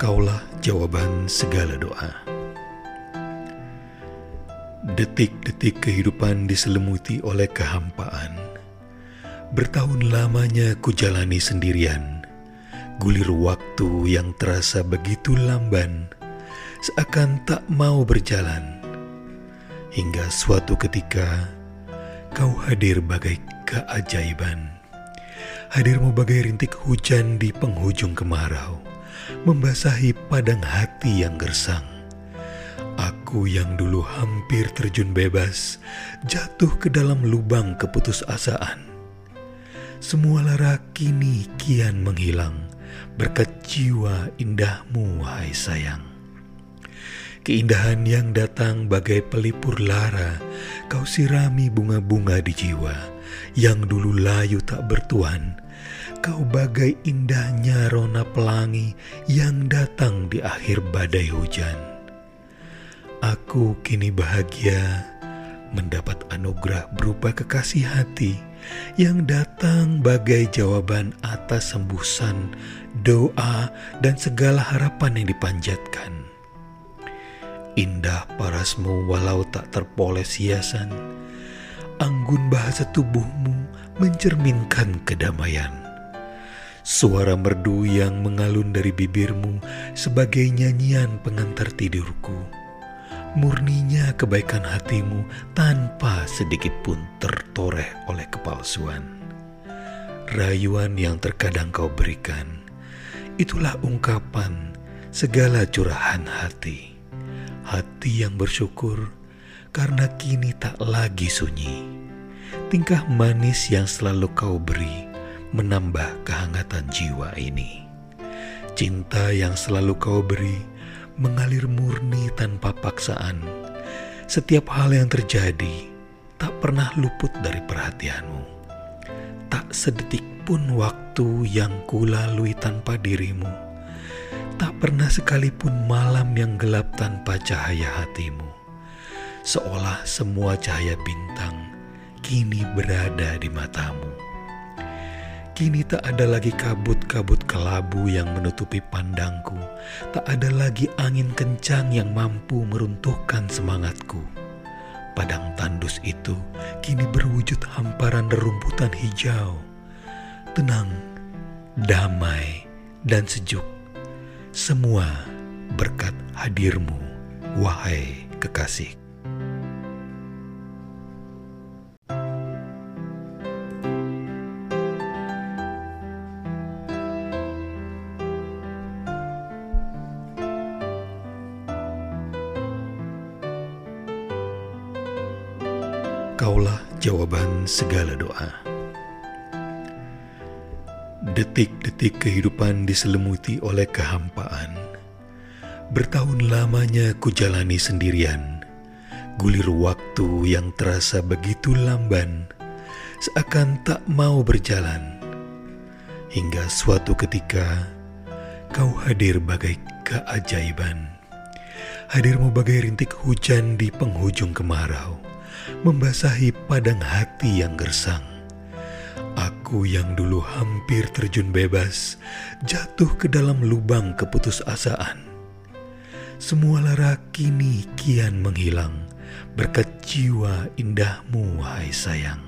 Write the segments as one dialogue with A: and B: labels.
A: Kaulah jawaban segala doa. Detik-detik kehidupan diselimuti oleh kehampaan. Bertahun lamanya ku jalani sendirian. Gulir waktu yang terasa begitu lamban, seakan tak mau berjalan. Hingga suatu ketika, kau hadir bagai keajaiban. Hadirmu bagai rintik hujan di penghujung kemarau membasahi padang hati yang gersang. Aku yang dulu hampir terjun bebas, jatuh ke dalam lubang keputusasaan. Semua lara kini kian menghilang, berkat jiwa indahmu, wahai sayang. Keindahan yang datang bagai pelipur lara, kau sirami bunga-bunga di jiwa, yang dulu layu tak bertuan, Kau bagai indahnya rona pelangi yang datang di akhir badai hujan. Aku kini bahagia mendapat anugerah berupa kekasih hati yang datang bagai jawaban atas sembusan, doa, dan segala harapan yang dipanjatkan. Indah parasmu walau tak terpoles hiasan, anggun bahasa tubuhmu mencerminkan kedamaian. Suara merdu yang mengalun dari bibirmu sebagai nyanyian pengantar tidurku. Murninya kebaikan hatimu tanpa sedikit pun tertoreh oleh kepalsuan. Rayuan yang terkadang kau berikan, itulah ungkapan segala curahan hati. Hati yang bersyukur karena kini tak lagi sunyi. Tingkah manis yang selalu kau beri menambah kehangatan jiwa ini. Cinta yang selalu kau beri mengalir murni tanpa paksaan. Setiap hal yang terjadi tak pernah luput dari perhatianmu. Tak sedetik pun waktu yang kulalui tanpa dirimu. Tak pernah sekalipun malam yang gelap tanpa cahaya hatimu. Seolah semua cahaya bintang kini berada di matamu. Kini tak ada lagi kabut-kabut kelabu yang menutupi pandangku. Tak ada lagi angin kencang yang mampu meruntuhkan semangatku. Padang tandus itu kini berwujud hamparan rerumputan hijau. Tenang, damai, dan sejuk. Semua berkat hadirmu, wahai kekasih. Kaulah jawaban segala doa. Detik-detik kehidupan diselimuti oleh kehampaan. Bertahun lamanya ku jalani sendirian. Gulir waktu yang terasa begitu lamban, seakan tak mau berjalan. Hingga suatu ketika, kau hadir bagai keajaiban. Hadirmu bagai rintik hujan di penghujung kemarau membasahi padang hati yang gersang. Aku yang dulu hampir terjun bebas, jatuh ke dalam lubang keputusasaan. Semua lara kini kian menghilang, berkat jiwa indahmu, wahai sayang.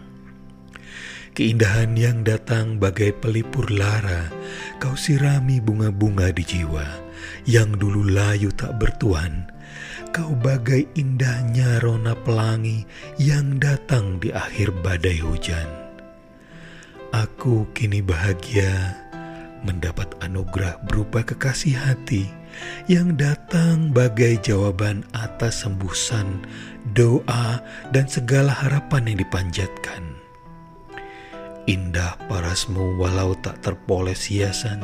A: Keindahan yang datang bagai pelipur lara, kau sirami bunga-bunga di jiwa, yang dulu layu tak bertuan, Kau bagai indahnya rona pelangi yang datang di akhir badai hujan. Aku kini bahagia mendapat anugerah berupa kekasih hati yang datang bagai jawaban atas sembusan, doa, dan segala harapan yang dipanjatkan. Indah parasmu walau tak terpoles hiasan,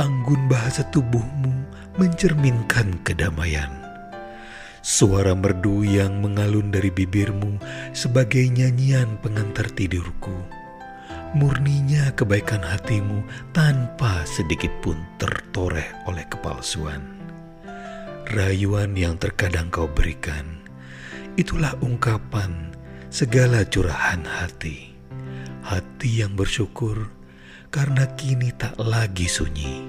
A: anggun bahasa tubuhmu mencerminkan kedamaian. Suara merdu yang mengalun dari bibirmu sebagai nyanyian pengantar tidurku. Murninya kebaikan hatimu tanpa sedikit pun tertoreh oleh kepalsuan. Rayuan yang terkadang kau berikan, itulah ungkapan segala curahan hati. Hati yang bersyukur karena kini tak lagi sunyi.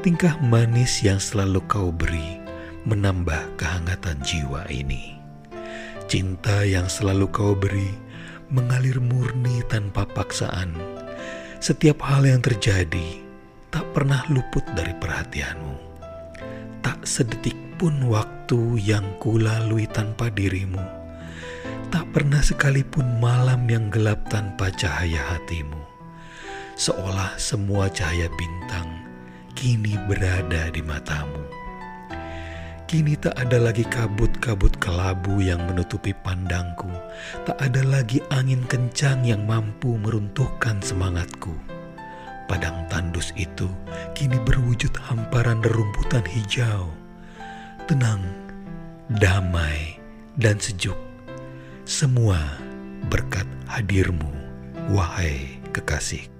A: tingkah manis yang selalu kau beri menambah kehangatan jiwa ini. Cinta yang selalu kau beri mengalir murni tanpa paksaan. Setiap hal yang terjadi tak pernah luput dari perhatianmu. Tak sedetik pun waktu yang kulalui tanpa dirimu. Tak pernah sekalipun malam yang gelap tanpa cahaya hatimu. Seolah semua cahaya bintang kini berada di matamu. Kini tak ada lagi kabut-kabut kelabu yang menutupi pandangku. Tak ada lagi angin kencang yang mampu meruntuhkan semangatku. Padang tandus itu kini berwujud hamparan rerumputan hijau. Tenang, damai, dan sejuk. Semua berkat hadirmu, wahai kekasih.